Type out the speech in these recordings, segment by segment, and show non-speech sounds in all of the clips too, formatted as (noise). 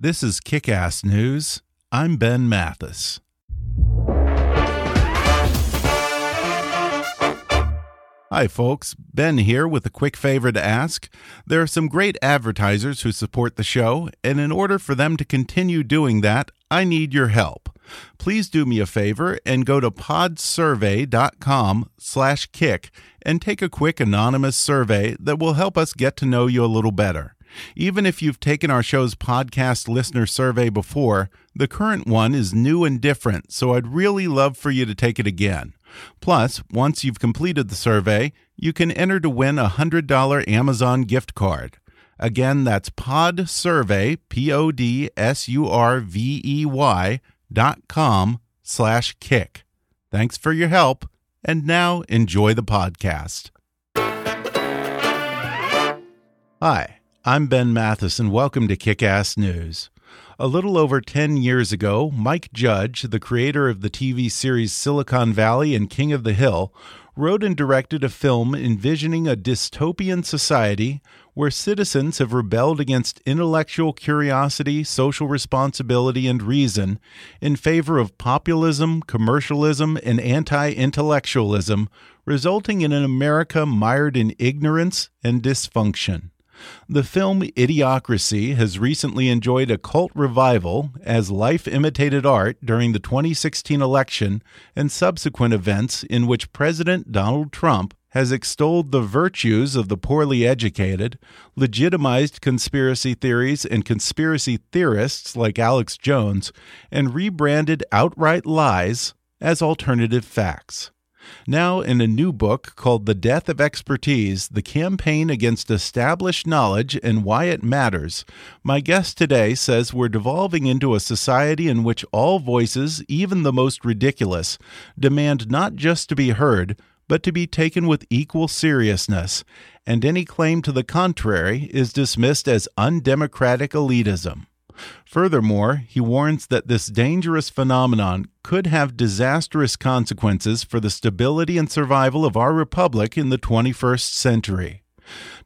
This is Kickass News. I'm Ben Mathis. Hi, folks. Ben here with a quick favor to ask. There are some great advertisers who support the show, and in order for them to continue doing that, I need your help. Please do me a favor and go to podsurvey.com slash kick and take a quick anonymous survey that will help us get to know you a little better. Even if you've taken our show's podcast listener survey before, the current one is new and different, so I'd really love for you to take it again. Plus, once you've completed the survey, you can enter to win a $100 Amazon gift card. Again, that's podsurvey, P-O-D-S-U-R-V-E-Y dot com slash kick. Thanks for your help, and now enjoy the podcast. Hi. I'm Ben Mathis, and welcome to Kickass News. A little over 10 years ago, Mike Judge, the creator of the TV series Silicon Valley and King of the Hill, wrote and directed a film envisioning a dystopian society where citizens have rebelled against intellectual curiosity, social responsibility, and reason in favor of populism, commercialism, and anti intellectualism, resulting in an America mired in ignorance and dysfunction. The film Idiocracy has recently enjoyed a cult revival as life imitated art during the 2016 election and subsequent events in which President Donald Trump has extolled the virtues of the poorly educated, legitimized conspiracy theories and conspiracy theorists like Alex Jones, and rebranded outright lies as alternative facts. Now, in a new book called The Death of Expertise The Campaign Against Established Knowledge and Why It Matters, my guest today says we're devolving into a society in which all voices, even the most ridiculous, demand not just to be heard, but to be taken with equal seriousness, and any claim to the contrary is dismissed as undemocratic elitism. Furthermore, he warns that this dangerous phenomenon could have disastrous consequences for the stability and survival of our republic in the 21st century.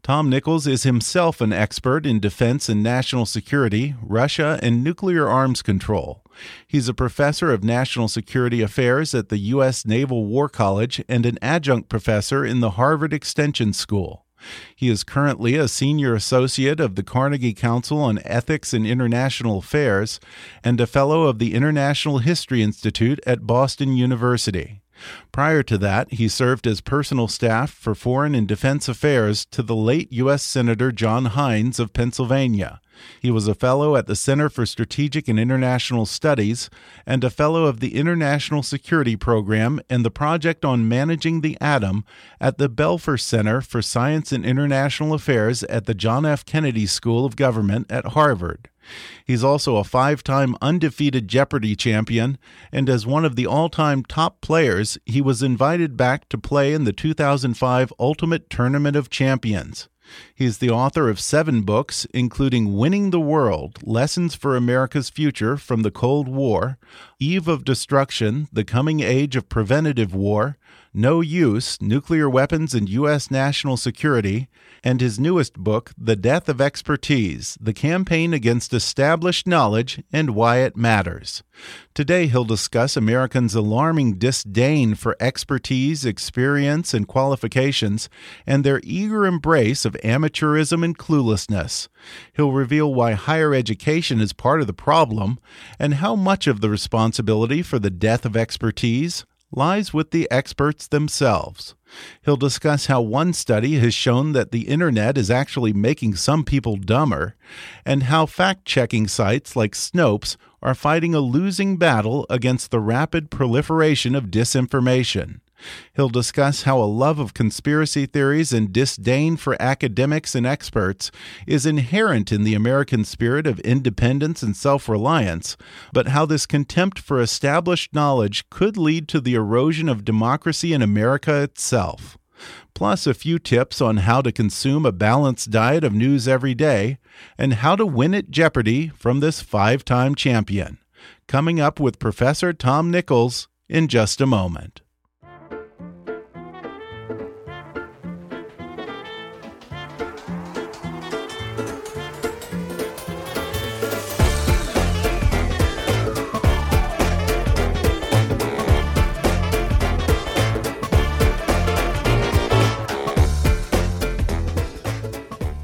Tom Nichols is himself an expert in defense and national security, Russia, and nuclear arms control. He's a professor of national security affairs at the U.S. Naval War College and an adjunct professor in the Harvard Extension School. He is currently a senior associate of the Carnegie Council on Ethics and International Affairs and a fellow of the International History Institute at Boston University. Prior to that, he served as personal staff for foreign and defense affairs to the late U.S. Senator John Heinz of Pennsylvania. He was a fellow at the Center for Strategic and International Studies and a fellow of the International Security Program and the Project on Managing the Atom at the Belfer Center for Science and International Affairs at the John F. Kennedy School of Government at Harvard. He's also a five time undefeated Jeopardy champion, and as one of the all time top players, he was invited back to play in the 2005 Ultimate Tournament of Champions. He's the author of seven books, including Winning the World Lessons for America's Future from the Cold War, Eve of Destruction The Coming Age of Preventative War, No Use Nuclear Weapons and U.S. National Security, and his newest book, The Death of Expertise The Campaign Against Established Knowledge and Why It Matters. Today, he'll discuss Americans' alarming disdain for expertise, experience, and qualifications, and their eager embrace of amateurism and cluelessness. He'll reveal why higher education is part of the problem and how much of the responsibility for the death of expertise lies with the experts themselves. He'll discuss how one study has shown that the internet is actually making some people dumber, and how fact checking sites like Snopes are fighting a losing battle against the rapid proliferation of disinformation. He'll discuss how a love of conspiracy theories and disdain for academics and experts is inherent in the American spirit of independence and self reliance, but how this contempt for established knowledge could lead to the erosion of democracy in America itself. Plus, a few tips on how to consume a balanced diet of news every day and how to win at Jeopardy from this five time champion. Coming up with Professor Tom Nichols in just a moment.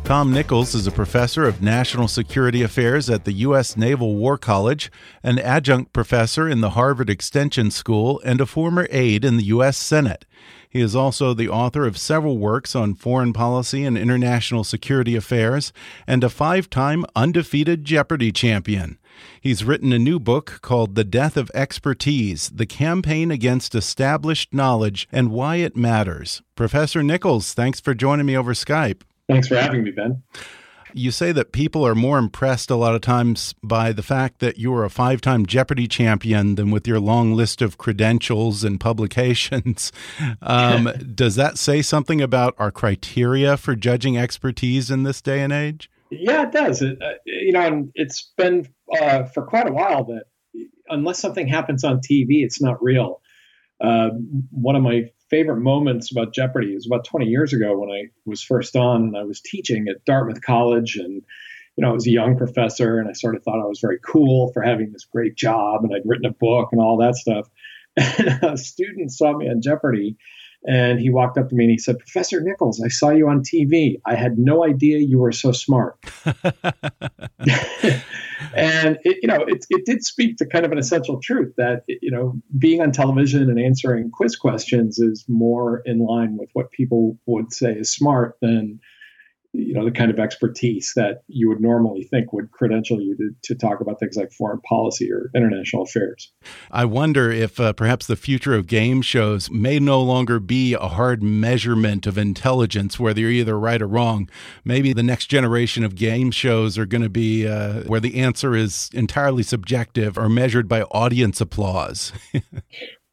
Tom Nichols is a professor of national security affairs at the U.S. Naval War College, an adjunct professor in the Harvard Extension School, and a former aide in the U.S. Senate. He is also the author of several works on foreign policy and international security affairs, and a five time undefeated Jeopardy champion. He's written a new book called The Death of Expertise The Campaign Against Established Knowledge and Why It Matters. Professor Nichols, thanks for joining me over Skype. Thanks for having me, Ben. You say that people are more impressed a lot of times by the fact that you are a five time Jeopardy champion than with your long list of credentials and publications. (laughs) Um, (laughs) does that say something about our criteria for judging expertise in this day and age? Yeah, it does. It, uh, you know, and it's been uh, for quite a while that unless something happens on TV, it's not real. Uh, one of my favorite moments about Jeopardy is about 20 years ago when I was first on and I was teaching at Dartmouth College and you know, I was a young professor and I sort of thought I was very cool for having this great job and I'd written a book and all that stuff. And (laughs) a student saw me on Jeopardy and he walked up to me and he said, Professor Nichols, I saw you on TV. I had no idea you were so smart. (laughs) and it, you know, it, it did speak to kind of an essential truth that, you know, being on television and answering quiz questions is more in line with what people would say is smart than you know the kind of expertise that you would normally think would credential you to, to talk about things like foreign policy or international affairs. I wonder if uh, perhaps the future of game shows may no longer be a hard measurement of intelligence whether you're either right or wrong. Maybe the next generation of game shows are going to be uh, where the answer is entirely subjective or measured by audience applause. (laughs)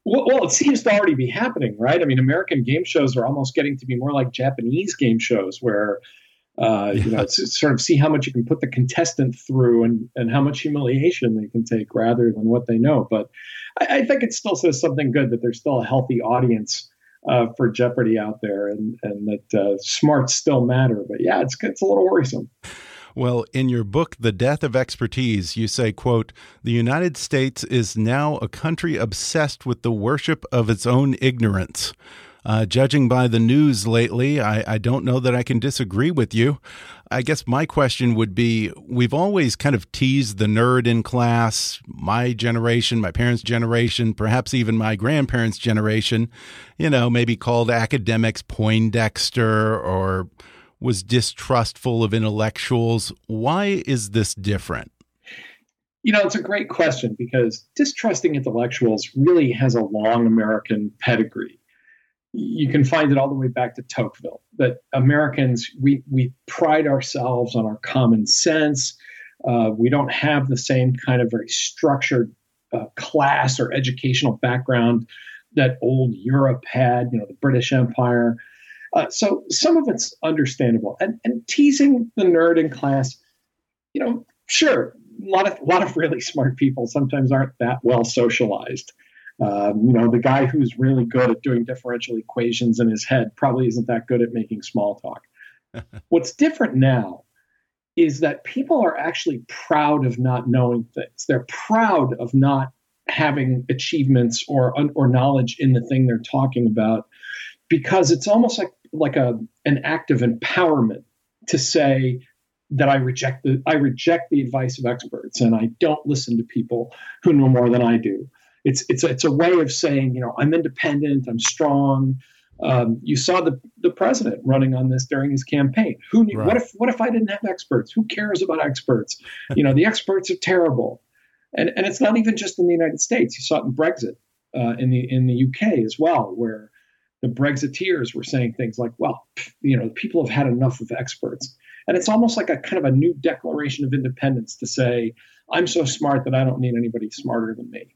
Well, well, it seems to already be happening, right? I mean, American game shows are almost getting to be more like Japanese game shows, where uh, you know, sort of see how much you can put the contestant through and, and how much humiliation they can take rather than what they know. But I, I think it still says something good that there's still a healthy audience uh, for Jeopardy out there and, and that uh, smarts still matter. But yeah, it's, it's a little worrisome. Well, in your book, The Death of Expertise, you say, quote, the United States is now a country obsessed with the worship of its own ignorance. Uh, judging by the news lately, I, I don't know that I can disagree with you. I guess my question would be we've always kind of teased the nerd in class, my generation, my parents' generation, perhaps even my grandparents' generation, you know, maybe called academics Poindexter or was distrustful of intellectuals. Why is this different? You know, it's a great question because distrusting intellectuals really has a long American pedigree you can find it all the way back to Tocqueville that Americans we we pride ourselves on our common sense. Uh, we don't have the same kind of very structured uh, class or educational background that old Europe had. You know, the British Empire. Uh, so some of it's understandable, and and teasing the nerd in class. You know, sure, a lot of a lot of really smart people sometimes aren't that well socialized. Um, you know, the guy who's really good at doing differential equations in his head probably isn't that good at making small talk. (laughs) What's different now is that people are actually proud of not knowing things. They're proud of not having achievements or or knowledge in the thing they're talking about because it's almost like like a an act of empowerment to say that I reject the I reject the advice of experts and I don't listen to people who know more than I do. It's it's a, it's a way of saying you know I'm independent, I'm strong. Um, you saw the the president running on this during his campaign. Who knew? Right. What if what if I didn't have experts? Who cares about experts? you know the experts are terrible, and and it's not even just in the United States. You saw it in Brexit uh, in the in the UK as well, where the Brexiteers were saying things like, "Well, you know, people have had enough of experts." And it's almost like a kind of a new declaration of independence to say, I'm so smart that I don't need anybody smarter than me.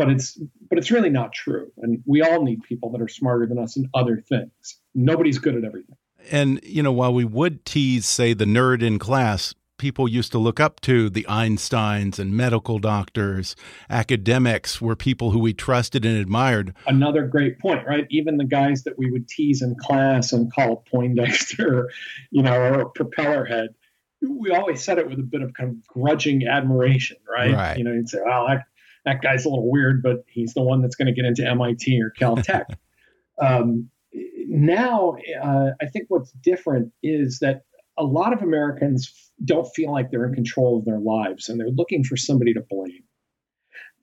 But it's but it's really not true. And we all need people that are smarter than us in other things. Nobody's good at everything. And you know, while we would tease, say, the nerd in class, people used to look up to the Einsteins and medical doctors, academics were people who we trusted and admired. Another great point, right? Even the guys that we would tease in class and call a Poindexter, (laughs) you know, or a propeller head, we always said it with a bit of kind of grudging admiration, right? right. You know, you'd say, well, that, that guy's a little weird, but he's the one that's going to get into MIT or Caltech. (laughs) um, now, uh, I think what's different is that a lot of Americans don't feel like they're in control of their lives and they're looking for somebody to blame.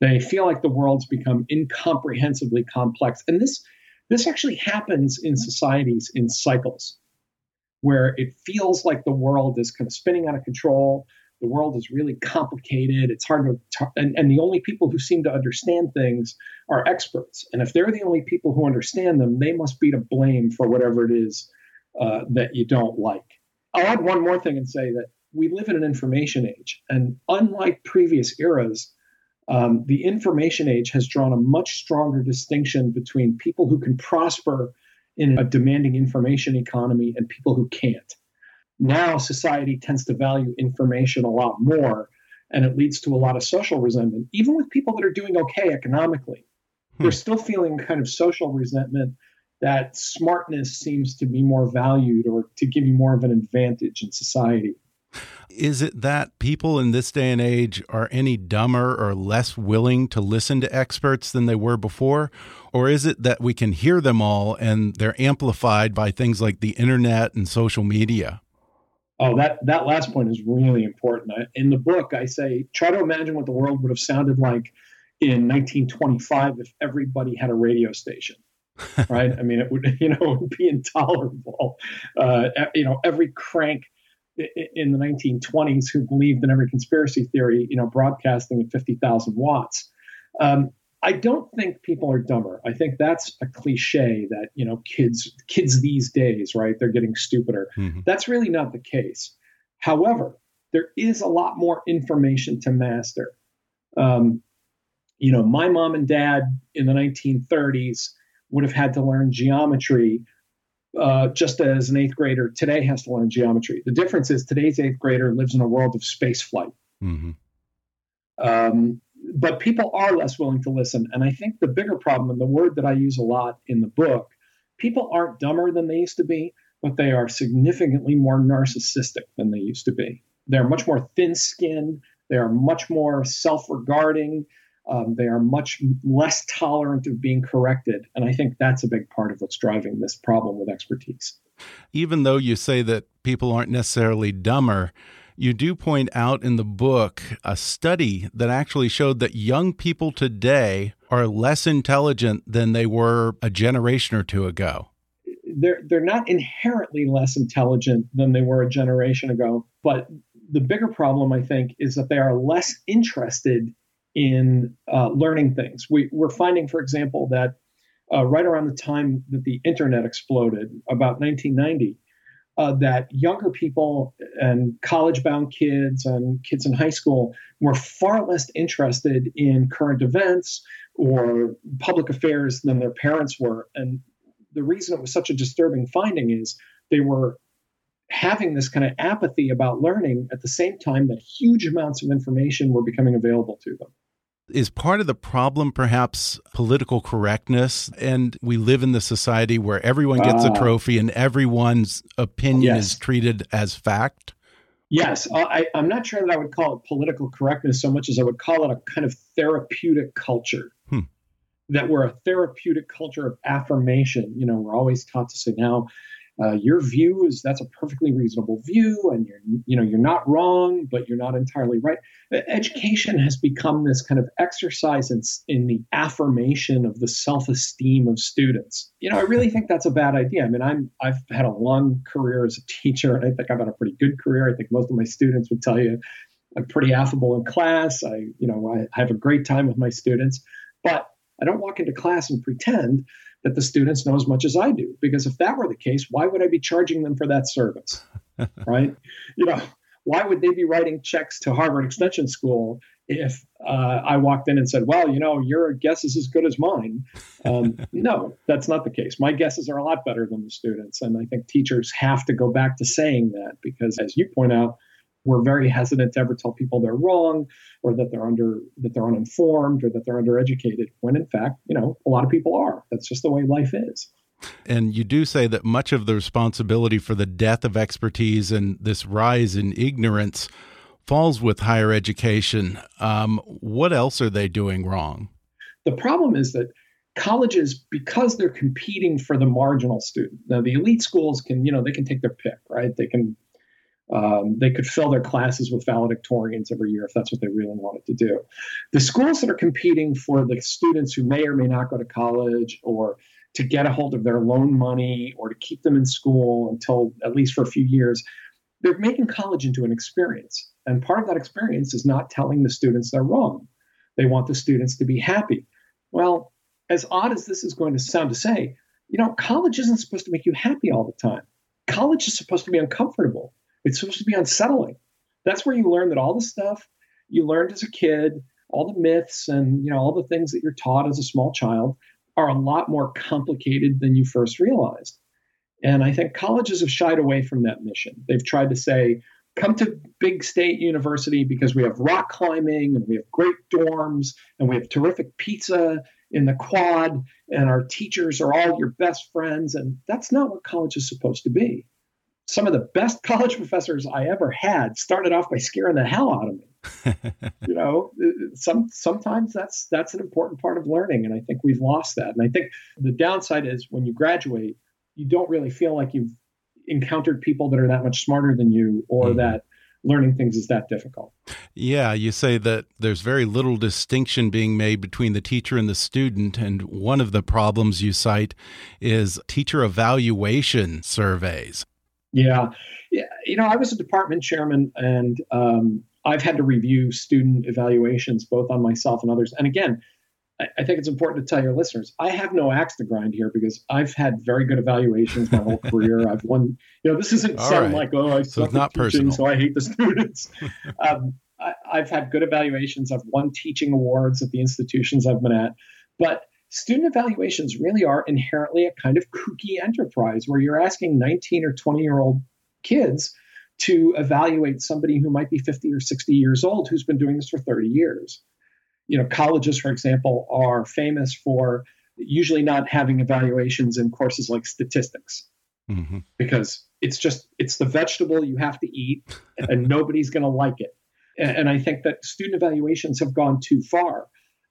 They feel like the world's become incomprehensibly complex. And this, this actually happens in societies in cycles where it feels like the world is kind of spinning out of control. The world is really complicated. It's hard to, and, and the only people who seem to understand things are experts. And if they're the only people who understand them, they must be to blame for whatever it is uh, that you don't like. I'll add one more thing and say that we live in an information age, and unlike previous eras, um, the information age has drawn a much stronger distinction between people who can prosper in a demanding information economy and people who can't. Now, society tends to value information a lot more, and it leads to a lot of social resentment, even with people that are doing okay economically. Hmm. They're still feeling kind of social resentment that smartness seems to be more valued or to give you more of an advantage in society. Is it that people in this day and age are any dumber or less willing to listen to experts than they were before? Or is it that we can hear them all and they're amplified by things like the internet and social media? Oh, that, that last point is really important. In the book, I say try to imagine what the world would have sounded like in 1925 if everybody had a radio station (laughs) right? I mean, it would (laughs) you know it would be intolerable. Uh, you know, every crank in the 1920s who believed in every conspiracy theory, you know, broadcasting at 50,000 watts. Um, I don't think people are dumber. I think that's a cliche that you know kids kids these days, right? They're getting stupider. Mm-hmm. That's really not the case. However, there is a lot more information to master. Um, you know, my mom and dad in the 1930s would have had to learn geometry uh, just as an eighth grader today has to learn geometry. The difference is today's eighth grader lives in a world of space flight. Mm-hmm. Um, but people are less willing to listen. And I think the bigger problem, and the word that I use a lot in the book, people aren't dumber than they used to be, but they are significantly more narcissistic than they used to be. They're much more thin skinned, they are much more self regarding, um, they are much less tolerant of being corrected. And I think that's a big part of what's driving this problem with expertise. Even though you say that people aren't necessarily dumber, you do point out in the book a study that actually showed that young people today are less intelligent than they were a generation or two ago. They're, they're not inherently less intelligent than they were a generation ago, but the bigger problem, I think, is that they are less interested in uh, learning things. We, are finding, for example, that uh, right around the time that the internet exploded, about 1990, uh, that younger people and college bound kids and kids in high school were far less interested in current events or public affairs than their parents were. And the reason it was such a disturbing finding is they were having this kind of apathy about learning at the same time that huge amounts of information were becoming available to them. Is part of the problem perhaps political correctness? And we live in the society where everyone gets uh, a trophy and everyone's opinion yes. is treated as fact? Yes, I, am not sure that I would call it political correctness so much as I would call it a kind of therapeutic culture. Hmm. That we're a therapeutic culture of affirmation. You know, we're always taught to say now, uh, your view is that's a perfectly reasonable view and you're you know you're not wrong but you're not entirely right. Education has become this kind of exercise in, in the affirmation of the self-esteem of students. You know i really think that's a bad idea. I mean i'm i've had a long career as a teacher and i think i've had a pretty good career. I think most of my students would tell you i'm pretty affable in class. I you know i, I have a great time with my students. But i don't walk into class and pretend that the students know as much as I do. Because if that were the case, why would I be charging them for that service? (laughs) right? You know, why would they be writing checks to Harvard Extension School if uh, I walked in and said, well, you know, your guess is as good as mine? Um, (laughs) no, that's not the case. My guesses are a lot better than the students. And I think teachers have to go back to saying that because, as you point out, we're very hesitant to ever tell people they're wrong or that they're under that they're uninformed or that they're undereducated when in fact you know a lot of people are. That's just the way life is. And you do say that much of the responsibility for the death of expertise and this rise in ignorance falls with higher education. Um, what else are they doing wrong? The problem is that colleges because they're competing for the marginal student now the elite schools can you know they can take their pick right? They can um, they could fill their classes with valedictorians every year if that's what they really wanted to do. The schools that are competing for the students who may or may not go to college or to get a hold of their loan money or to keep them in school until at least for a few years, they're making college into an experience. And part of that experience is not telling the students they're wrong. They want the students to be happy. Well, as odd as this is going to sound to say, you know, college isn't supposed to make you happy all the time. College is supposed to be uncomfortable. It's supposed to be unsettling. That's where you learn that all the stuff you learned as a kid, all the myths and you know all the things that you're taught as a small child are a lot more complicated than you first realized. And I think colleges have shied away from that mission. They've tried to say, come to big state university because we have rock climbing and we have great dorms and we have terrific pizza in the quad and our teachers are all your best friends. And that's not what college is supposed to be some of the best (laughs) college professors I ever had started off by scaring the hell out of me. (laughs) you know, some sometimes that's that's an important part of learning, and I think we've lost that. And I think the downside is when you graduate, you don't really feel like you've encountered people that are that much smarter than you, or mm-hmm. that learning things is that difficult. Yeah, you say that there's very little distinction being made between the teacher and the student. And one of the problems you cite is teacher evaluation surveys. Yeah. yeah. You know, I was a department chairman and um, I've had to review student evaluations both on myself and others. And again, I, I think it's important to tell your listeners I have no axe to grind here because I've had very good evaluations my whole career. (laughs) I've won, you know, this isn't sound right. like, oh, I so suck not teaching, personal. so I hate the students. (laughs) um, I, I've had good evaluations. I've won teaching awards at the institutions I've been at. But student evaluations really are inherently a kind of kooky enterprise where you're asking 19 or 20 year old kids to evaluate somebody who might be 50 or 60 years old who's been doing this for 30 years. You know, colleges, for example, are famous for usually not having evaluations in courses like statistics mm-hmm. because it's just it's the vegetable you have to eat (laughs) and nobody's going to like it and i think that student evaluations have gone too far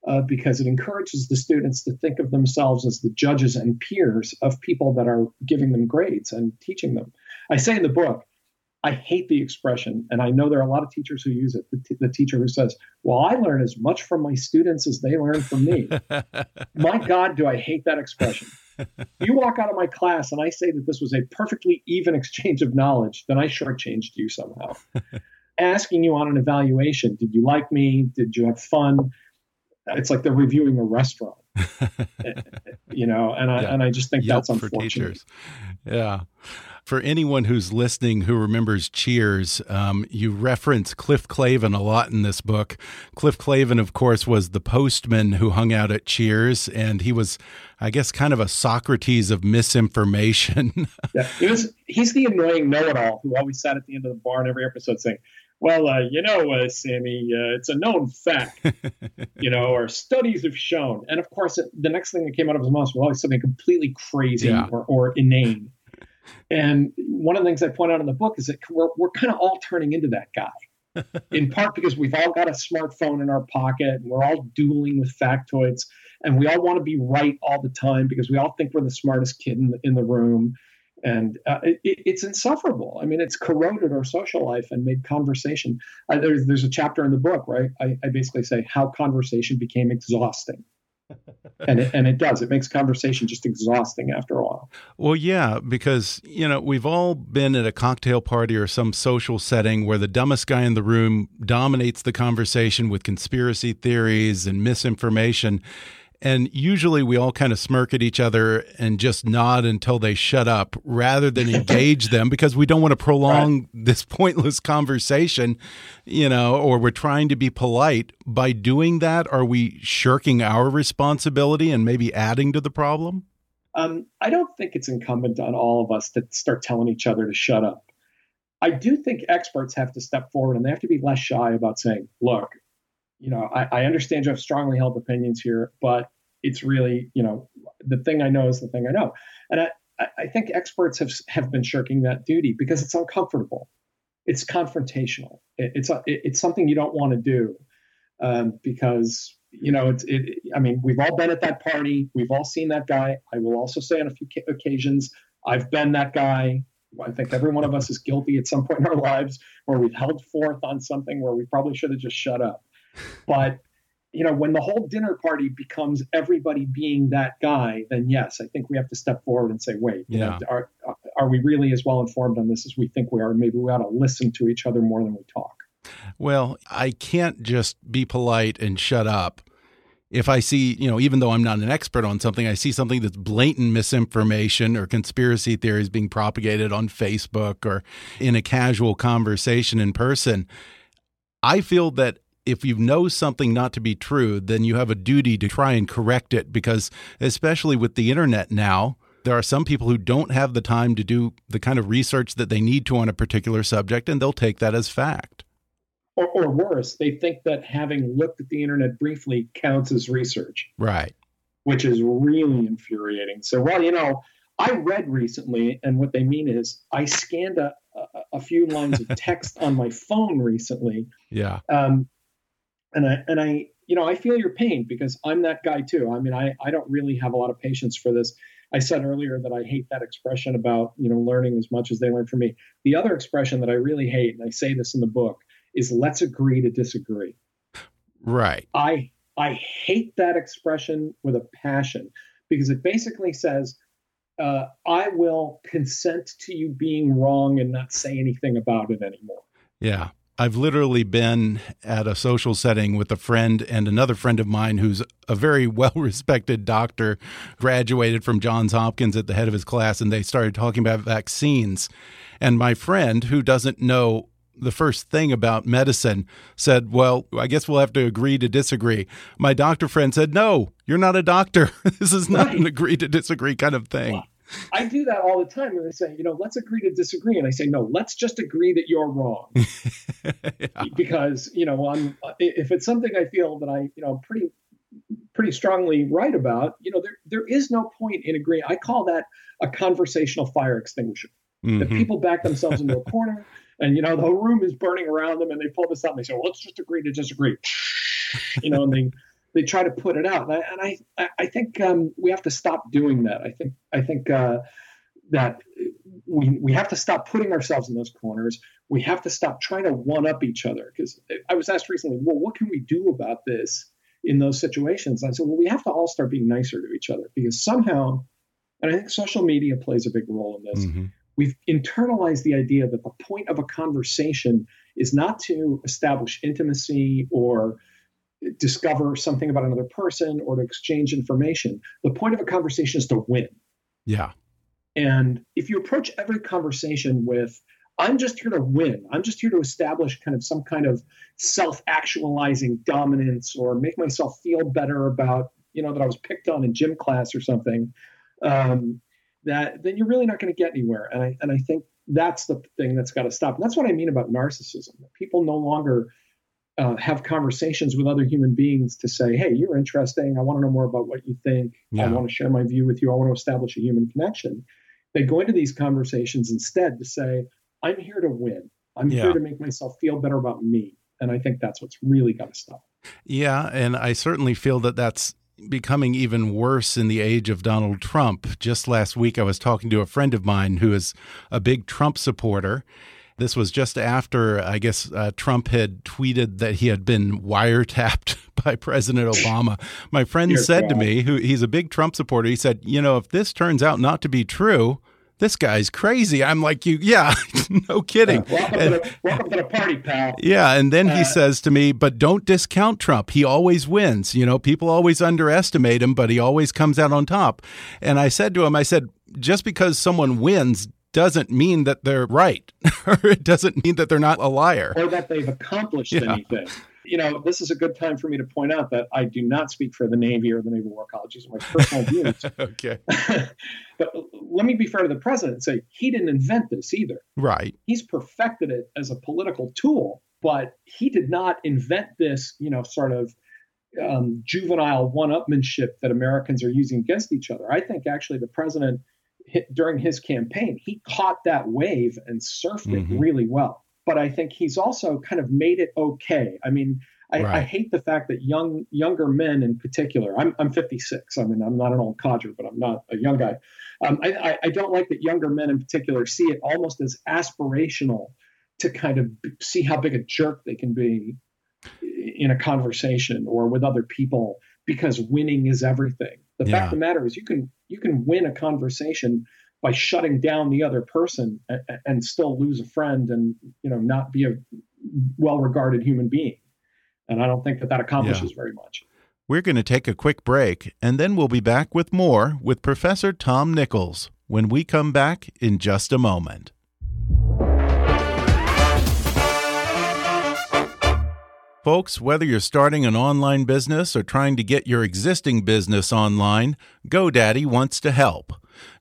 uh, because it encourages the students to think of themselves as the judges and peers of people that are giving them grades and teaching them. I say in the book, I hate the expression, and I know there are a lot of teachers who use it. The, t- the teacher who says, Well, I learn as much from my students as they learn from me. (laughs) my God, do I hate that expression. you walk out of my class and I say that this was a perfectly even exchange of knowledge, then I shortchanged you somehow. (laughs) Asking you on an evaluation, did you like me? Did you have fun? It's like they're reviewing a restaurant (laughs) you know and i yeah. and i just think Yelp that's unfortunate yeah for anyone who's listening who remembers Cheers, um, you reference Cliff Clavin a lot in this book. Cliff Clavin, of course, was the postman who hung out at Cheers, and he was, I guess, kind of a Socrates of misinformation. (laughs) yeah, he was, he's the annoying know it all who always sat at the end of the bar in every episode saying, well, uh, you know, uh, Sammy, uh, it's a known fact, (laughs) you know, or studies have shown. And of course, it, the next thing that came out of his mouth was always something completely crazy yeah. or, or inane. And one of the things I point out in the book is that we're, we're kind of all turning into that guy, (laughs) in part because we've all got a smartphone in our pocket and we're all dueling with factoids and we all want to be right all the time because we all think we're the smartest kid in the, in the room and uh, it, it's insufferable. I mean, it's corroded our social life and made conversation. There's there's a chapter in the book, right? I, I basically say how conversation became exhausting. (laughs) and it, and it does. It makes conversation just exhausting after a while. Well, yeah, because you know we've all been at a cocktail party or some social setting where the dumbest guy in the room dominates the conversation with conspiracy theories and misinformation, and usually we all kind of smirk at each other and just nod until they shut up rather than (laughs) engage them because we don't want to prolong right. this (laughs) pointless conversation, you know, or we're trying to be polite. By doing that, are we shirking our responsibility and maybe adding to the problem? Um, I don't think it's incumbent on all of us to start telling each other to shut up. I do think experts have to step forward and they have to be less shy about saying, look, you know, I, I understand you have strongly held opinions here, but it's really, you know, the thing I know is the thing I know. And I, I think experts have have been shirking that duty because it's uncomfortable. It's confrontational. It, it's a, it, it's something you don't want to do um, because you know it's. It, I mean, we've all been at that party. We've all seen that guy. I will also say on a few occasions, I've been that guy. I think every one of us is guilty at some point in our lives where we've held forth on something where we probably should have just shut up. But you know, when the whole dinner party becomes everybody being that guy, then yes, I think we have to step forward and say, wait, yeah. Know, are are we really as well informed on this as we think we are? Maybe we ought to listen to each other more than we talk. Well, I can't just be polite and shut up. If I see, you know, even though I'm not an expert on something, I see something that's blatant misinformation or conspiracy theories being propagated on Facebook or in a casual conversation in person. I feel that if you know something not to be true, then you have a duty to try and correct it because, especially with the internet now, there are some people who don't have the time to do the kind of research that they need to on a particular subject, and they'll take that as fact. Or, or worse, they think that having looked at the internet briefly counts as research. Right. Which is really infuriating. So, well, you know, I read recently, and what they mean is I scanned a, a, a few lines of (laughs) text on my phone recently. Yeah. Um, and I and I you know I feel your pain because I'm that guy too. I mean I I don't really have a lot of patience for this. I said earlier that I hate that expression about you know learning as much as they learn from me. The other expression that I really hate, and I say this in the book, is let's agree to disagree. Right. I I hate that expression with a passion because it basically says uh, I will consent to you being wrong and not say anything about it anymore. Yeah. I've literally been at a social setting with a friend and another friend of mine who's a very (laughs) well respected doctor, graduated from Johns Hopkins at the head of his class, and they started talking about vaccines. And my friend, who doesn't know the first thing about medicine, said, Well, I guess we'll have to agree to disagree. My doctor friend said, No, you're not a doctor. (laughs) this is not right. an agree to disagree kind of thing. I do that all the time. And they say, you know, let's agree to disagree. And I say, no, let's just agree that you're wrong. (laughs) yeah. Because, you know, I'm, if it's something I feel that I, you know, pretty, pretty strongly right about, you know, there, there is no point in agreeing. I call that a conversational fire extinguisher. Mm-hmm. That people back themselves into a corner and, you know, the whole room is burning around them and they pull this up and they say, well, let's just agree to disagree. (laughs) you know, and they, they try to put it out. And I, I, I think um, we have to stop doing that. I think, I think uh, that we, we have to stop putting ourselves in those corners. We have to stop trying to one up each other. Because I was asked recently, well, what can we do about this in those situations? And I said, well, we have to all start being nicer to each other because somehow, and I think social media plays a big role in this. Mm-hmm. We've internalized the idea that the point of a conversation is not to establish intimacy or discover something about another person or to exchange information. The point of a conversation is to win. Yeah. And if you approach every conversation with, I'm just here to win, I'm just here to establish kind of some kind of self actualizing dominance or make myself feel better about, you know, that I was picked on in gym class or something, um, that then you're really not going to get anywhere. And I, and I think that's the thing that's got to stop. And that's what I mean about narcissism. People no longer uh, have conversations with other human beings to say, hey, you're interesting. I want to know more about what you think. Yeah. I want to share my view with you. I want to establish a human connection. They go into these conversations instead to say, I'm here to win. I'm yeah. here to make myself feel better about me. And I think that's what's really got to stop. Yeah. And I certainly feel that that's becoming even worse in the age of Donald Trump. Just last week, I was talking to a friend of mine who is a big Trump supporter. This was just after, I guess, uh, Trump had tweeted that he had been wiretapped (laughs) by President Obama. My friend said to me, who he's a big Trump supporter, he said, You know, if this turns out not to be true, this guy's crazy. I'm like, you, yeah, (laughs) no kidding. Uh, welcome, and, to the, welcome, to the, party, pal. Yeah. And then uh, he says to me, but don't discount Trump. He always wins. You know, people always underestimate him, but he always comes out on top. And I said to him, I said, just because someone wins doesn't mean that they're right, (laughs) or it doesn't mean that they're not a liar, or that they've accomplished yeah. anything you know, this is a good time for me to point out that I do not speak for the Navy or the Naval War College. These are my personal (laughs) views. okay. (laughs) but let me be fair to the president and say he didn't invent this either. Right. He's perfected it as a political tool, but he did not invent this, you know, sort of um, juvenile one-upmanship that Americans are using against each other. I think actually the president, during his campaign, he caught that wave and surfed it mm-hmm. really well but I think he's also kind of made it okay. I mean, I, right. I, hate the fact that young younger men in particular. I'm I'm 56. I mean, I'm not an old codger, but I'm not a young guy. Um, I, I don't like that younger men in particular see it almost as aspirational to kind of see how big a jerk they can be in a conversation or with other people because winning is everything. The yeah. fact of the matter is, you can you can win a conversation by shutting down the other person and, and still lose a friend and you know not be a well-regarded human being. And I don't think that that accomplishes yeah. very much. We're going to take a quick break, and then we'll be back with more with Professor Tom Nichols when we come back in just a moment. Folks, whether you're starting an online business or trying to get your existing business online, GoDaddy wants to help.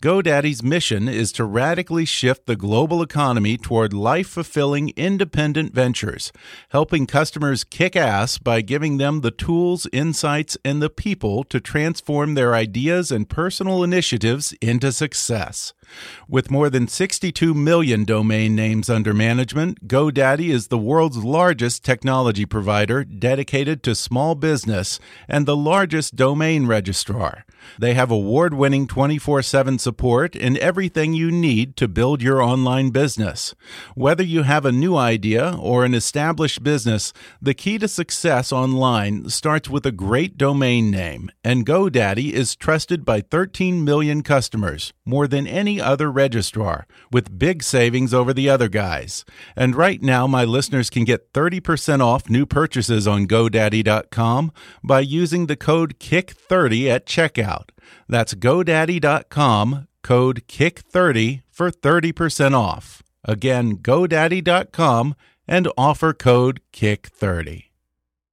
GoDaddy's mission is to radically shift the global economy toward life fulfilling independent ventures, helping customers kick ass by giving them the tools, insights, and the people to transform their ideas and personal initiatives into success. With more than 62 million domain names under management, GoDaddy is the world's largest technology provider dedicated to small business and the largest domain registrar. They have award winning 24 7 support and everything you need to build your online business. Whether you have a new idea or an established business, the key to success online starts with a great domain name, and GoDaddy is trusted by 13 million customers, more than any other registrar, with big savings over the other guys. And right now, my listeners can get 30% off new purchases on GoDaddy.com by using the code KICK30 at checkout. That's GoDaddy.com, code KICK30 for 30% off. Again, GoDaddy.com and offer code KICK30.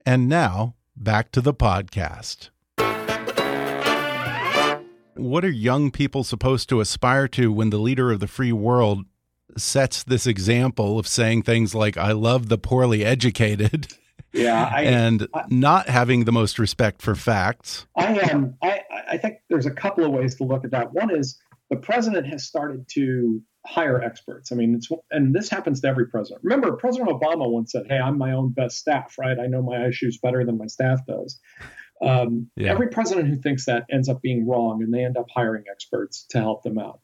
And now, back to the podcast. What are young people supposed to aspire to when the leader of the free world sets this example of saying things like, I love the poorly educated? Yeah, I, and I, not having the most respect for facts. I am. I, I think there's a couple of ways to look at that. One is the president has started to hire experts. I mean, it's and this happens to every president. Remember, President Obama once said, "Hey, I'm my own best staff, right? I know my issues better than my staff does." Um, yeah. Every president who thinks that ends up being wrong, and they end up hiring experts to help them out.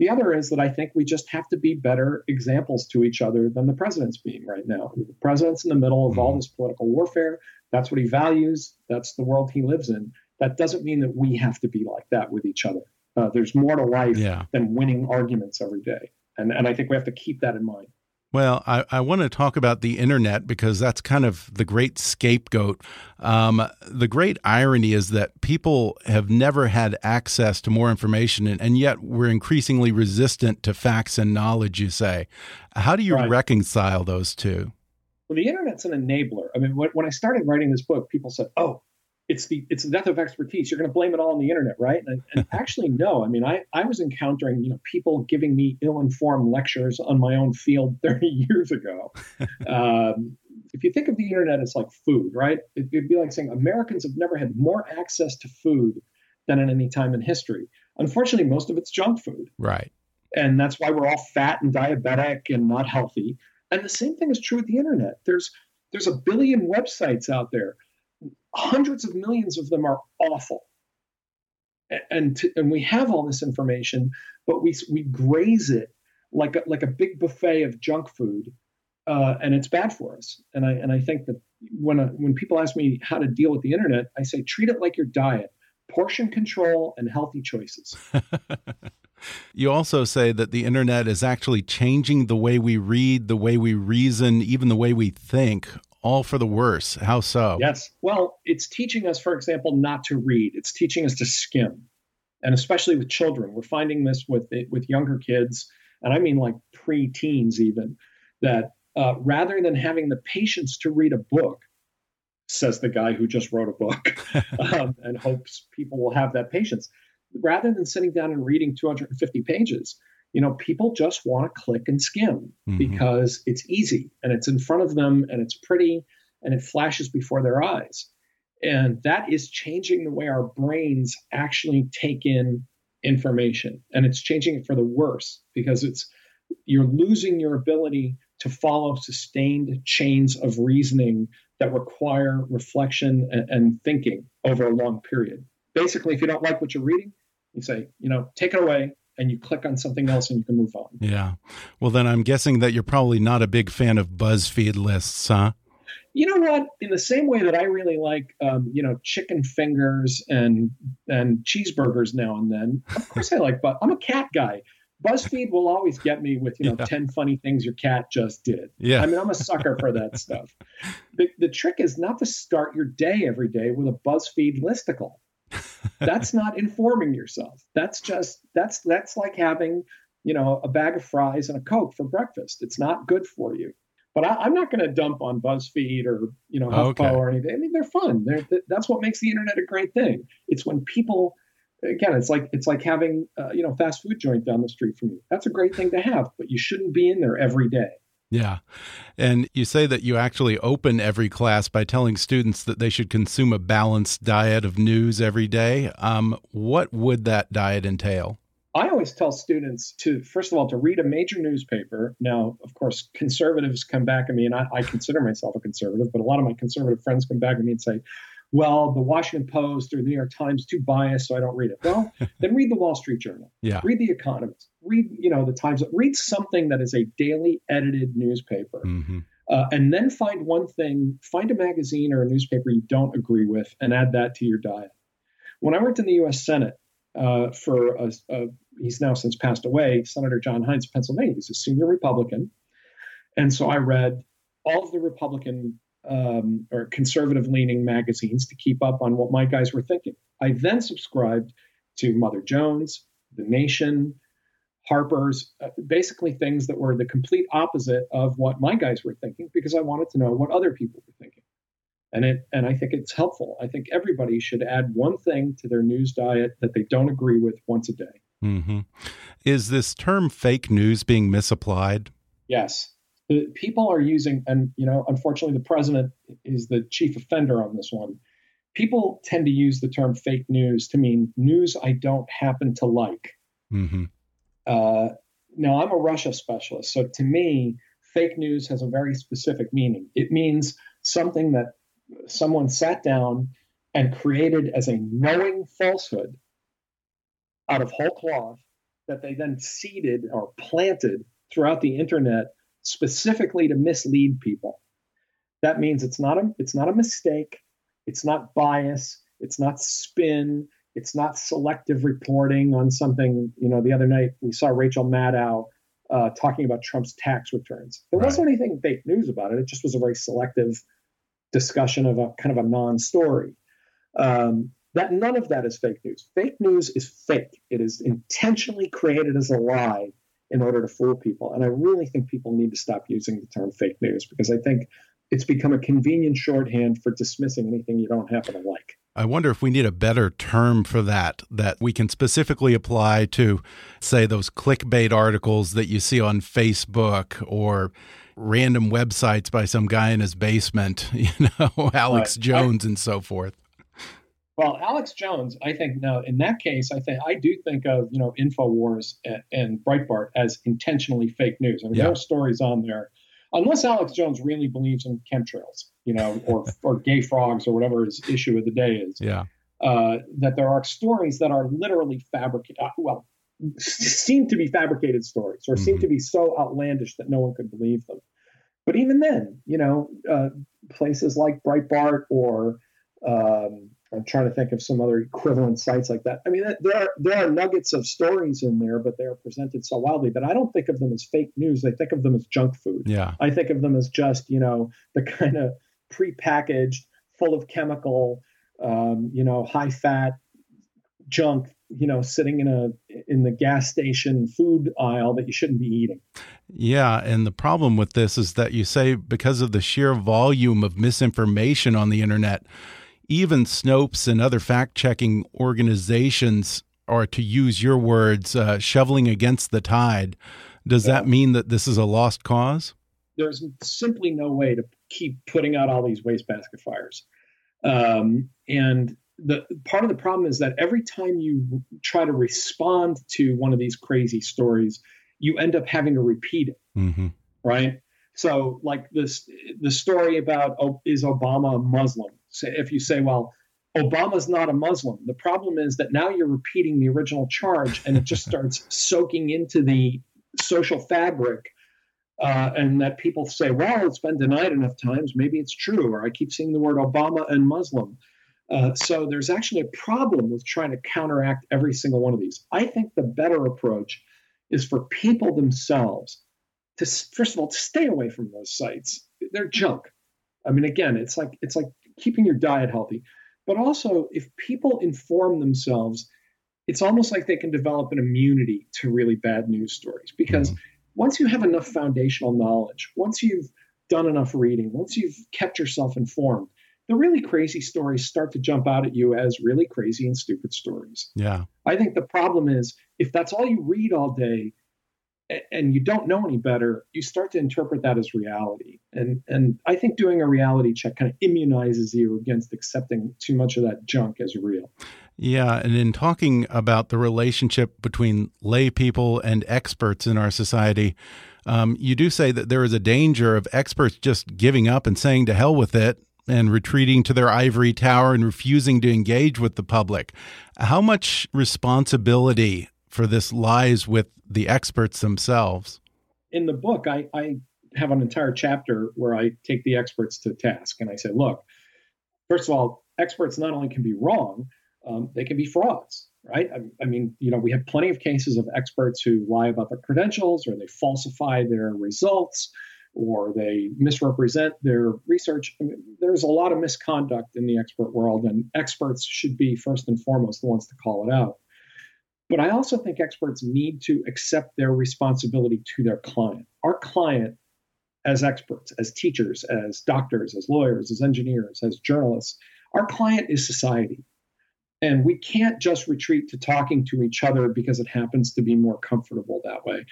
The other is that I think we just have to be better examples to each other than the president's being right now. The president's in the middle of mm-hmm. all this political warfare. That's what he values. That's the world he lives in. That doesn't mean that we have to be like that with each other. Uh, there's more to life yeah. than winning arguments every day. And, and I think we have to keep that in mind. Well, I, I want to talk about the internet because that's kind of the great scapegoat. Um, the great irony is that people have never had access to more information, and, and, yet we're increasingly resistant to facts and knowledge, you say. How do you right. reconcile those two? Well, the internet's an enabler. I mean, when, when I started writing this book, people said, oh, it's the it's the death of expertise. You're going to blame it all on the internet, right? And, and (laughs) actually, no. I mean, I I was encountering you know people giving me ill-informed lectures on my own field (laughs) 30 years ago. (laughs) um, if you think of the internet as like food, right? It, it'd be like saying Americans have never had more access to food than at any time in history. Unfortunately, most of it's junk food. Right. And that's why we're all fat and diabetic and not healthy. And the same thing is true with the internet. There's there's a billion websites out there hundreds of millions of them are awful. And, to, and we have all this information, but we, we graze it like a, like a big buffet of junk food, uh, and it's bad for us. And I, and I think that when, a, when people ask me how to deal with the internet, I say treat it like your diet portion control and healthy choices. (laughs) you also say that the internet is actually changing the way we read, the way we reason, even the way we think all for the worse. How so? Yes. Well, it's teaching us, for example, not to read. It's teaching us to skim, and especially with children, we're finding this with with younger kids, and I mean like pre-teens even, that uh, rather than having the patience to read a book, says the guy who just wrote a book, (laughs) um, and hopes people will have that patience, rather than sitting down and reading 250 pages you know, people just want to click and skim mm-hmm. because it's easy and it's in front of them and it's pretty and it flashes before their eyes. And that is changing the way our brains actually take in information. And it's changing it for the worse because it's you're losing your ability to follow sustained chains of reasoning that require reflection and, and thinking over a long period. Basically, if you don't like what you're reading, you say, you know, take it away, and you click on something else and you can move on. Yeah. Well, then I'm guessing that you're probably not a big fan of BuzzFeed lists, huh? You know what? In the same way that I really like, um, you know, chicken fingers and and cheeseburgers now and then. Of course, I like. But I'm a cat guy. BuzzFeed will always get me with, you know, yeah. 10 funny things your cat just did. Yeah. I mean, I'm a sucker for that stuff. The, the trick is not to start your day every day with a BuzzFeed listicle that's not informing yourself. That's just that's that's like having you know a bag of fries and a coke for breakfast. It's not good for you. But I, am not going to dump on BuzzFeed or you know HuffPo okay. or anything. I mean, they're fun. They're, that's what makes the internet a great thing. It's when people again, it's like it's like having uh, you know fast food joint down the street from you. That's a great thing to have, but you shouldn't be in there every day. Yeah. And you say that you actually open every class by telling students that they should consume a balanced diet of news every day. Um, what would that diet entail? I always tell students to, first of all, to read a major newspaper. Now, of course, conservatives come back at me, and I, I consider myself a conservative, but a lot of my conservative friends come back at me and say, well, the Washington Post or the New York Times too biased, so I don't read it. Well, (laughs) then read the Wall Street Journal. Yeah. Read the Economist. Read, you know, the Times. Read something that is a daily edited newspaper. Mm-hmm. Uh, and then find one thing, find a magazine or a newspaper you don't agree with, and add that to your diet. When I worked in the U.S. Senate uh, for a, a, he's now since passed away, Senator John Heinz of Pennsylvania. He's a senior Republican, and so I read all of the Republican um, or conservative leaning magazines to keep up on what my guys were thinking. I then subscribed to Mother Jones, The Nation, Harper's, uh, basically things that were the complete opposite of what my guys were thinking because I wanted to know what other people were thinking. And it and I think it's helpful. I think everybody should add one thing to their news diet that they don't agree with once a day. Mm -hmm. Is this term fake news being misapplied? Yes people are using, and you know, unfortunately, the president is the chief offender on this one. People tend to use the term fake news to mean news I don't happen to like. Mm-hmm. Uh, now, I'm a Russia specialist, so to me, fake news has a very specific meaning. It means something that someone sat down and created as a knowing falsehood out of whole cloth that they then seeded or planted throughout the internet specifically to mislead people. That means it's not a it's not a mistake, it's not bias, it's not spin, it's not selective reporting on something. You know, the other night we saw Rachel Maddow uh, talking about Trump's tax returns. There right. wasn't anything fake news about it. It just was a very selective discussion of a kind of a non-story. Um, that none of that is fake news. Fake news is fake. It is intentionally created as a lie in order to fool people. And I really think people need to stop using the term fake news because I think it's become a convenient shorthand for dismissing anything you don't happen to like. I wonder if we need a better term for that, that we can specifically apply to, say, those clickbait articles that you see on Facebook or random websites by some guy in his basement, (laughs) you know, Alex right. Jones I, and so forth. Well, Alex Jones, I think no. In that case, I think I do think of you know Infowars and, and Breitbart as intentionally fake news. I mean, yeah. there are stories on there, unless Alex Jones really believes in chemtrails, you know, or (laughs) or gay frogs or whatever his issue of the day is. Yeah. Uh, that there are stories that are literally fabricated. Uh, well, seem to be fabricated stories, or mm-hmm. seem to be so outlandish that no one could believe them. But even then, you know, uh, places like Breitbart or um, I'm trying to think of some other equivalent sites like that. I mean, there are there are nuggets of stories in there, but they are presented so wildly that I don't think of them as fake news. I think of them as junk food. Yeah, I think of them as just you know the kind of prepackaged, full of chemical, um, you know, high fat junk, you know, sitting in a in the gas station food aisle that you shouldn't be eating. Yeah, and the problem with this is that you say because of the sheer volume of misinformation on the internet even Snopes and other fact checking organizations are, to use your words, uh, shoveling against the tide. Does that mean that this is a lost cause? There's simply no way to keep putting out all these wastebasket fires. Um, and the part of the problem is that every time you try to respond to one of these crazy stories, you end up having to repeat it. Mm -hmm. Right. So, like this, the story about oh, is Obama a Muslim? If you say, well, Obama's not a Muslim, the problem is that now you're repeating the original charge and it just (laughs) starts soaking into the social fabric. Uh, and that people say, well, it's been denied enough times, maybe it's true, or I keep seeing the word Obama and Muslim. Uh, so there's actually a problem with trying to counteract every single one of these. I think the better approach is for people themselves to, first of all, to stay away from those sites. They're junk. I mean, again, it's like it's like keeping your diet healthy. But also, if people inform themselves, it's almost like they can develop an immunity to really bad news stories because mm-hmm. once you have enough foundational knowledge, once you've done enough reading, once you've kept yourself informed, the really crazy stories start to jump out at you as really crazy and stupid stories. Yeah. I think the problem is if that's all you read all day, and you don't know any better, you start to interpret that as reality. And and I think doing a reality check kind of immunizes you against accepting too much of that junk as real. Yeah, and in talking about the relationship between lay people and experts in our society, um, you do say that there is a danger of experts just giving up and saying to hell with it and retreating to their ivory tower and refusing to engage with the public. How much responsibility for this lies with the experts themselves. In the book, I, I have an entire chapter where I take the experts to task and I say, look, first of all, experts not only can be wrong, um, they can be frauds, right? I, I, mean, you know, we have plenty of cases of experts who lie about their credentials or they falsify their results or they misrepresent their research. I mean, there's a lot of misconduct in the expert world, and experts should be first and foremost the ones to call it out. But I also think experts need to accept their responsibility to their client. Our client, as experts, as teachers, as doctors, as lawyers, as engineers, as journalists, our client is society. And we can't just retreat to talking to each other because it happens to be more comfortable that way.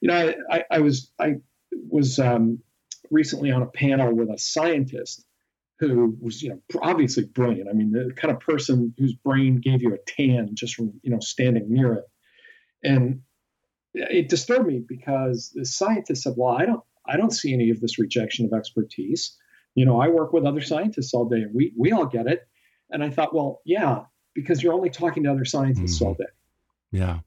You know, I, I was I was um, recently on a panel with a scientist who was you know obviously brilliant. I mean, the kind of person whose brain gave you a tan just from you know standing near it, and it disturbed me because the scientist said, "Well, I don't I don't see any of this rejection of expertise. You know, I work with other scientists all day, and we we all get it." And I thought, well, yeah, because you're only talking to other scientists mm-hmm. all day. Yeah.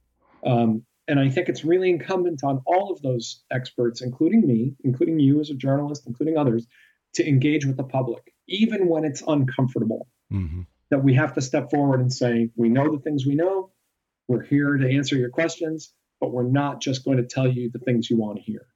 Um, and I think it's really incumbent on all of those experts, including me, including you as a journalist, including others, to engage with the public, even when it's uncomfortable. Mm-hmm. That we have to step forward and say, we know the things we know. We're here to answer your questions, but we're not just going to tell you the things you want to hear.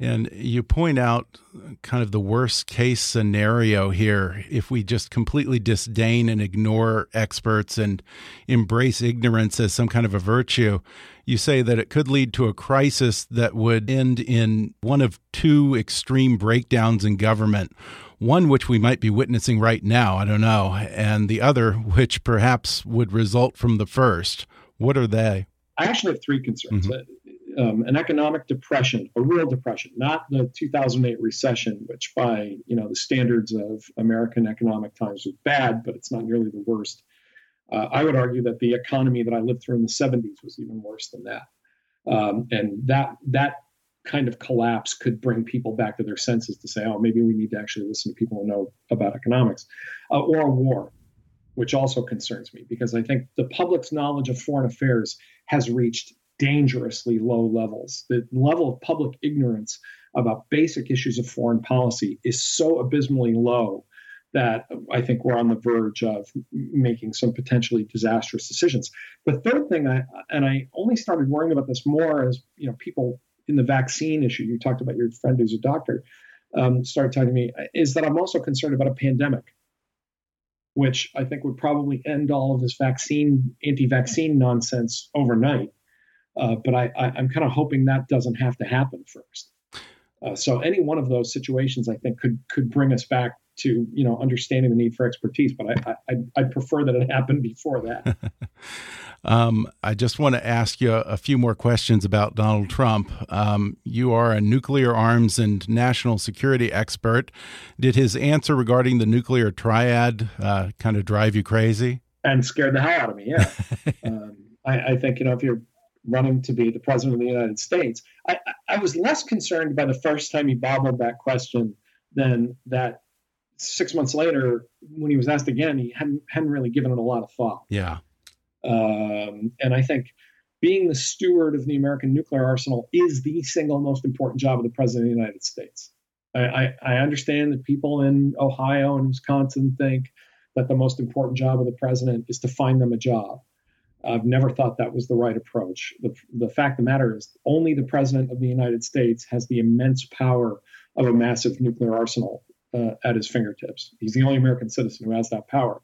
And you point out kind of the worst case scenario here if we just completely disdain and ignore experts and embrace ignorance as some kind of a virtue. You say that it could lead to a crisis that would end in one of two extreme breakdowns in government. One which we might be witnessing right now, I don't know, and the other which perhaps would result from the first. What are they? I actually have three concerns. Mm -hmm um, an economic depression, a real depression, not the 2008 recession, which by you know the standards of American economic times was bad, but it's not nearly the worst. Uh, I would argue that the economy that I lived through in the 70s was even worse than that, um, and that that kind of collapse could bring people back to their senses to say, oh, maybe we need to actually listen to people who know about economics, uh, or a war, which also concerns me because I think the public's knowledge of foreign affairs has reached dangerously low levels. The level of public ignorance about basic issues of foreign policy is so abysmally low that I think we're on the verge of making some potentially disastrous decisions. The third thing, I, and I only started worrying about this more as you know people in the vaccine issue. You talked about your friend who's a doctor. Um, started talking to me is that I'm also concerned about a pandemic, which I think would probably end all of this vaccine anti-vaccine nonsense overnight. Uh, but I, am kind of hoping that doesn't have to happen first. Uh, so any one of those situations, I think, could could bring us back to you know understanding the need for expertise. But I I, I prefer that it happened before that. (laughs) um, I just want to ask you a few more questions about Donald Trump. Um, you are a nuclear arms and national security expert. Did his answer regarding the nuclear triad uh, kind of drive you crazy? And scared the hell out of me. Yeah. (laughs) um, I, I think you know if you're running to be the president of the United States. I, I was less concerned by the first time he bobbled that question than that six months later, when he was asked again, he hadn't, hadn't really given it a lot of thought. Yeah. Um, and I think being the steward of the American nuclear arsenal is the single most important job of the president of the United States. I, I, I understand that people in Ohio and Wisconsin think that the most important job of the president is to find them a job. I've never thought that was the right approach. The, the fact of the matter is, only the president of the United States has the immense power of a massive nuclear arsenal uh, at his fingertips. He's the only American citizen who has that power.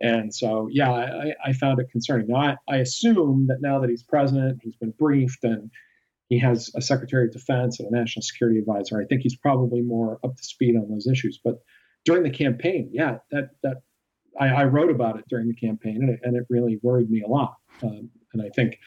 And so, yeah, I, I found it concerning. Now, I, I assume that now that he's president, he's been briefed and he has a secretary of defense and a national security advisor. I think he's probably more up to speed on those issues. But during the campaign, yeah, that that I, I, wrote about it during the campaign, and it, and it really worried me a lot. Um, and I think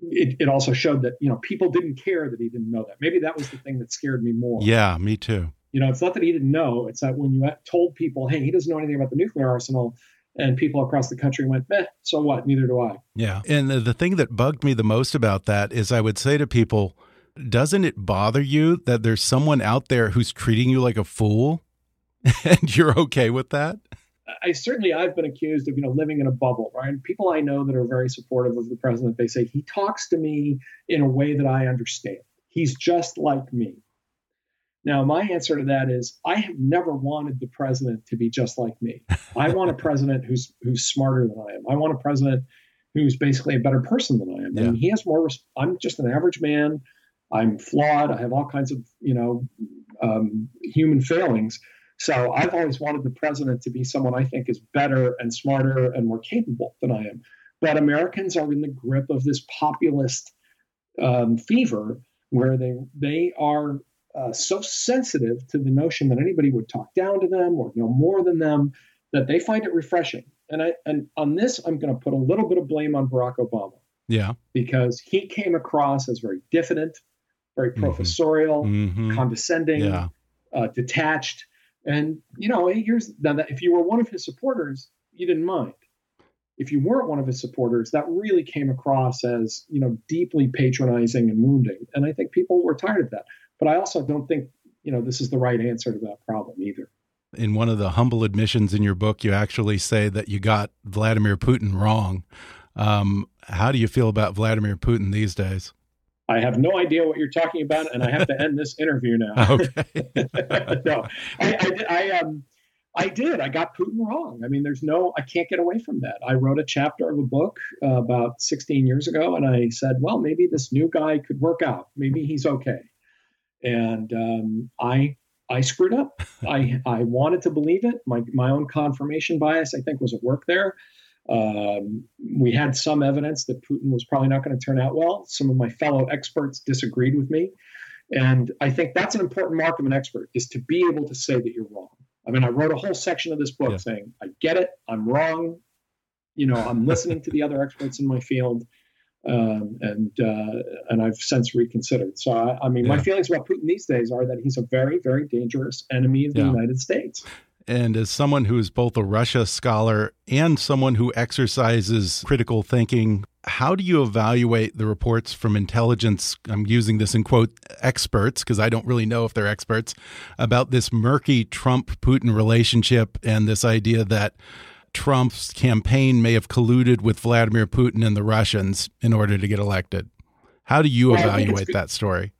it, it also showed that you know people didn't care that he didn't know that. Maybe that was the thing that scared me more. Yeah, me too. You know, it's not that he didn't know; it's that when you told people, "Hey, he doesn't know anything about the nuclear arsenal," and people across the country went, "Meh, so what? Neither do I." Yeah, and the, the thing that bugged me the most about that is, I would say to people, "Doesn't it bother you that there's someone out there who's treating you like a fool?" (laughs) and you're okay with that? I certainly I've been accused of you know living in a bubble, right? People I know that are very supportive of the president, they say he talks to me in a way that I understand. He's just like me. Now, my answer to that is I have never wanted the president to be just like me. (laughs) I want a president who's who's smarter than I am. I want a president who's basically a better person than I am. Yeah. Mean, he has more. I'm just an average man. I'm flawed. I have all kinds of you know um, human failings. So I've always wanted the president to be someone I think is better and smarter and more capable than I am. But Americans are in the grip of this populist um, fever where they they are uh, so sensitive to the notion that anybody would talk down to them or know more than them that they find it refreshing. And I and on this, I'm going to put a little bit of blame on Barack Obama. Yeah, because he came across as very diffident, very mm-hmm. professorial, mm-hmm. condescending, yeah. uh, detached and you know, here's now that if you were one of his supporters, you didn't mind. If you weren't one of his supporters, that really came across as you know deeply patronizing and wounding. And I think people were tired of that. But I also don't think you know this is the right answer to that problem either. In one of the humble admissions in your book, you actually say that you got Vladimir Putin wrong. Um, how do you feel about Vladimir Putin these days? I have no idea what you're talking about, and I have to end this interview now. (laughs) Okay. (laughs) no, I, I, I, um, I did. I got Putin wrong. I mean, there's no, I can't get away from that. I wrote a chapter of a book uh, about 16 years ago, and I said, well, maybe this new guy could work out. Maybe he's okay. And um, I I screwed up. (laughs) I I wanted to believe it. My my own confirmation bias, I think, was at work there. Um, we had some evidence that Putin was probably not going to turn out well. Some of my fellow experts disagreed with me, and I think that's an important mark of an expert is to be able to say that you're wrong. I mean, I wrote a whole section of this book yeah. saying I get it, I'm wrong. You know, I'm listening to the other experts in my field um, and uh, and I've since reconsidered. So I, I mean, yeah. my feelings about Putin these days are that he's a very, very dangerous enemy of the yeah. United States. And as someone who is both a Russia scholar and someone who exercises critical thinking, how do you evaluate the reports from intelligence? I'm using this in quote experts because I don't really know if they're experts about this murky Trump Putin relationship and this idea that Trump's campaign may have colluded with Vladimir Putin and the Russians in order to get elected. How do you evaluate that story?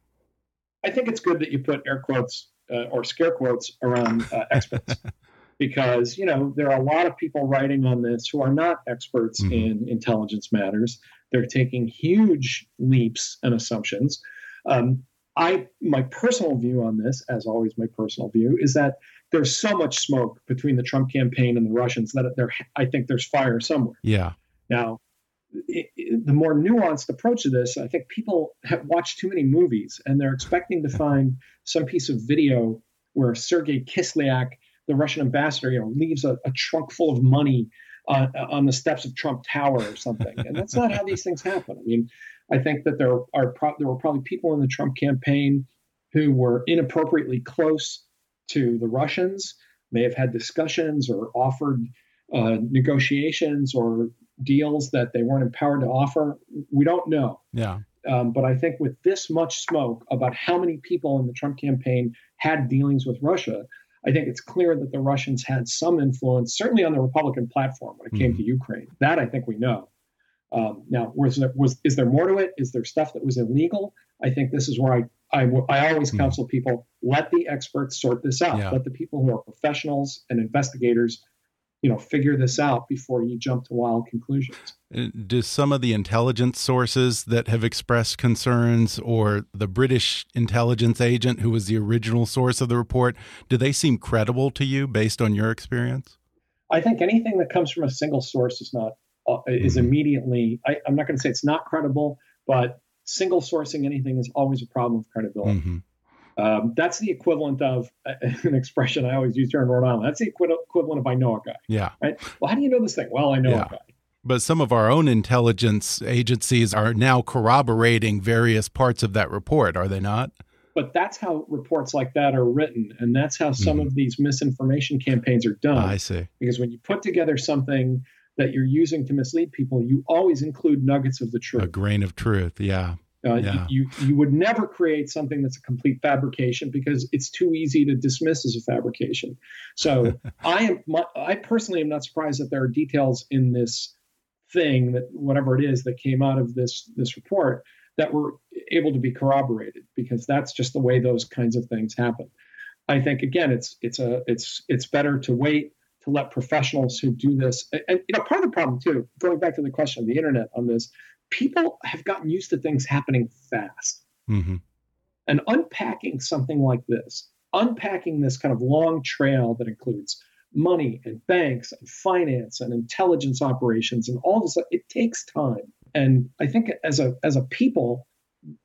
I think it's good that you put air quotes uh, or scare quotes around uh, experts (laughs) because you know there are a lot of people writing on this who are not experts mm -hmm. in intelligence matters. They're taking huge leaps and assumptions. Um, I my personal view on this, as always, my personal view is that there's so much smoke between the Trump campaign and the Russians that there, I think there's fire somewhere. Yeah. Now, it, it, the more nuanced approach to this, I think people have watched too many movies and they're expecting to find some piece of video where Sergei Kislyak, the Russian ambassador, you know, leaves a, a trunk full of money uh, on the steps of Trump Tower or something. And that's not how these things happen. I mean, I think that there are pro- there were probably people in the Trump campaign who were inappropriately close to the Russians, may have had discussions or offered uh, negotiations or deals that they weren't empowered to offer. We don't know. Yeah. Um, but I think with this much smoke about how many people in the Trump campaign had dealings with Russia, I think it's clear that the Russians had some influence, certainly on the Republican platform when it came mm-hmm. to Ukraine. That I think we know. Um, now, was there, was is there more to it? Is there stuff that was illegal? I think this is where I I, I always hmm. counsel people let the experts sort this out. Yeah. Let the people who are professionals and investigators, you know, figure this out before you jump to wild conclusions. Uh, do some of the intelligence sources that have expressed concerns, or the British intelligence agent who was the original source of the report, do they seem credible to you based on your experience? I think anything that comes from a single source is not uh, is hmm. immediately. I, I'm not going to say it's not credible, but single sourcing anything is always a problem of credibility. Mm-hmm. Um, that's the equivalent of uh, (laughs) an expression I always use here in Rhode Island. That's the equivalent of I know a guy. Yeah. Right. Well, how do you know this thing? Well, I know yeah. a guy. But some of our own intelligence agencies are now corroborating various parts of that report, are they not? But that's how reports like that are written. And that's how some mm-hmm. of these misinformation campaigns are done. I see. Because when you put together something that you're using to mislead people, you always include nuggets of the truth. A grain of truth, yeah. Uh, yeah. you, you would never create something that's a complete fabrication because it's too easy to dismiss as a fabrication. So (laughs) I am my, I personally am not surprised that there are details in this thing that whatever it is that came out of this this report that were able to be corroborated because that's just the way those kinds of things happen. I think again it's it's a it's it's better to wait to let professionals who do this. And, and, you know, part of the problem too, going back to the question of the internet on this, people have gotten used to things happening fast. Mm-hmm. And unpacking something like this, unpacking this kind of long trail that includes money and banks and finance and intelligence operations and all this, it takes time. And I think as a as a people,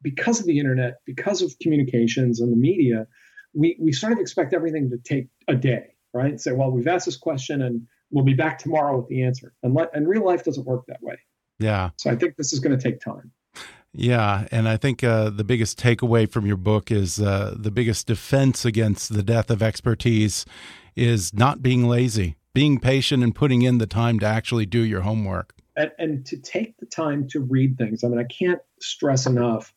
because of the internet, because of communications and the media, we, we sort of expect everything to take a day right? Say, well, we've asked this question and we'll be back tomorrow with the answer. And, let, and real life doesn't work that way. Yeah. So I think this is going to take time. Yeah, and I think uh, the biggest takeaway from your book is uh, the biggest defense against the death of expertise is not being lazy, being patient, and putting in the time to actually do your homework. And, and to take the time to read things. I mean, I can't stress enough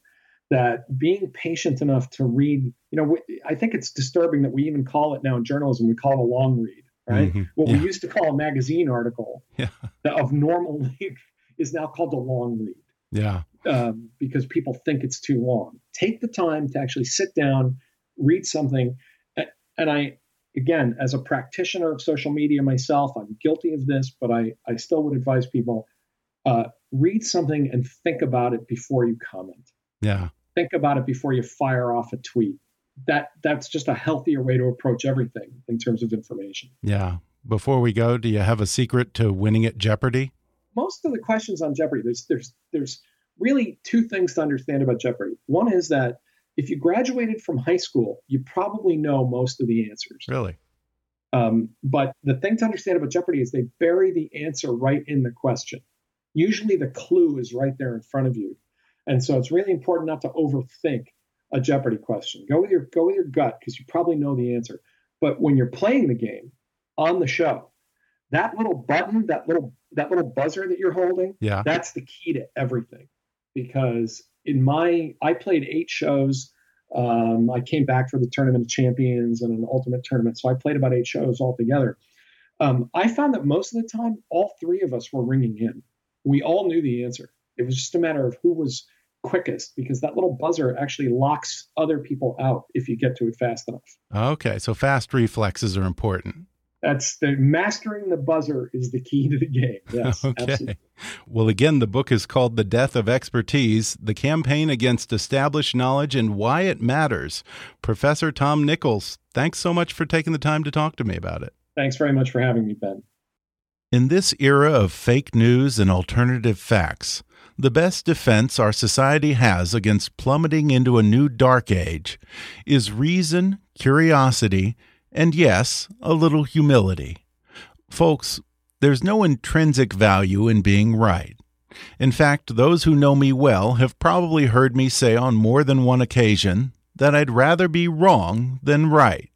that being patient enough to read, you know, I think it's disturbing that we even call it now in journalism, we call it a long read, right? Mm-hmm. What yeah. we used to call a magazine article yeah. of normal (laughs) length is now called a long read. Yeah. Um, because people think it's too long. Take the time to actually sit down, read something. And I, again, as a practitioner of social media myself, I'm guilty of this, but I, I still would advise people uh, read something and think about it before you comment. Yeah. Think about it before you fire off a tweet. that that's just a healthier way to approach everything in terms of information. Yeah. Before we go, do you have a secret to winning at Jeopardy? Most of the questions on Jeopardy, there's there's there's really two things to understand about Jeopardy. One is that if you graduated from high school, you probably know most of the answers. Really? Um, but the thing to understand about Jeopardy is they bury the answer right in the question. Usually the clue is right there in front of you. And so it's really important not to overthink a Jeopardy question. Go with your go with your gut because you probably know the answer. But when you're playing the game on the show, that little button, that little that little buzzer that you're holding, yeah, that's the key to everything. Because in my I played eight shows. Um, I came back for the Tournament of Champions and an Ultimate Tournament, so I played about eight shows altogether. Um, I found that most of the time, all three of us were ringing in. We all knew the answer. It was just a matter of who was quickest because that little buzzer actually locks other people out if you get to it fast enough. Okay, so fast reflexes are important. That's the mastering the buzzer is the key to the game. (laughs) Yes. okay. Absolutely. Well, again, the book is called The Death of Expertise The Campaign Against Established Knowledge and Why It Matters. Professor Tom Nichols, thanks so much for taking the time to talk to me about it. Thanks very much for having me, Ben. In this era of fake news and alternative facts, the best defense our society has against plummeting into a new dark age is reason, curiosity, and yes, a little humility. Folks, there's no intrinsic value in being right. In fact, those who know me well have probably heard me say on more than one occasion that I'd rather be wrong than right.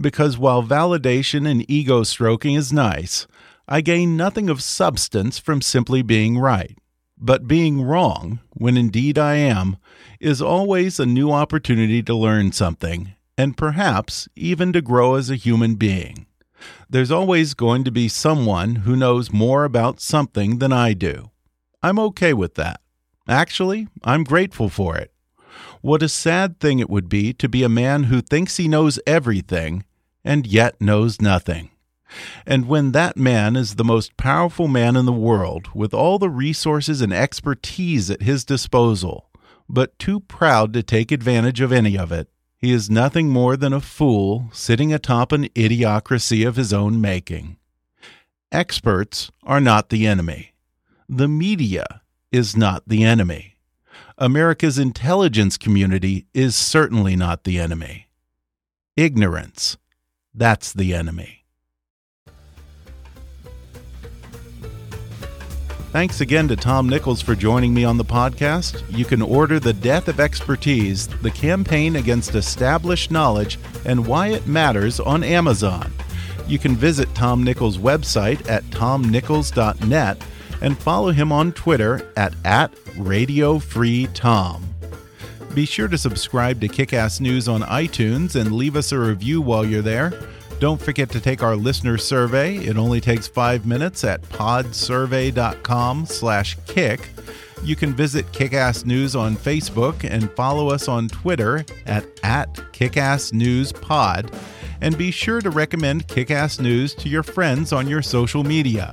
Because while validation and ego stroking is nice, I gain nothing of substance from simply being right. But being wrong, when indeed I am, is always a new opportunity to learn something, and perhaps even to grow as a human being. There's always going to be someone who knows more about something than I do. I'm okay with that. Actually, I'm grateful for it. What a sad thing it would be to be a man who thinks he knows everything and yet knows nothing. And when that man is the most powerful man in the world, with all the resources and expertise at his disposal, but too proud to take advantage of any of it, he is nothing more than a fool sitting atop an idiocracy of his own making. Experts are not the enemy. The media is not the enemy. America's intelligence community is certainly not the enemy. Ignorance, that's the enemy. Thanks again to Tom Nichols for joining me on the podcast. You can order The Death of Expertise The Campaign Against Established Knowledge and Why It Matters on Amazon. You can visit Tom Nichols' website at tomnichols.net and follow him on Twitter at, at RadioFreeTom. Be sure to subscribe to Kickass News on iTunes and leave us a review while you're there. Don't forget to take our listener survey. It only takes five minutes at podsurvey.com slash kick. You can visit Kickass News on Facebook and follow us on Twitter at, at KickassNewsPod. And be sure to recommend Kickass News to your friends on your social media.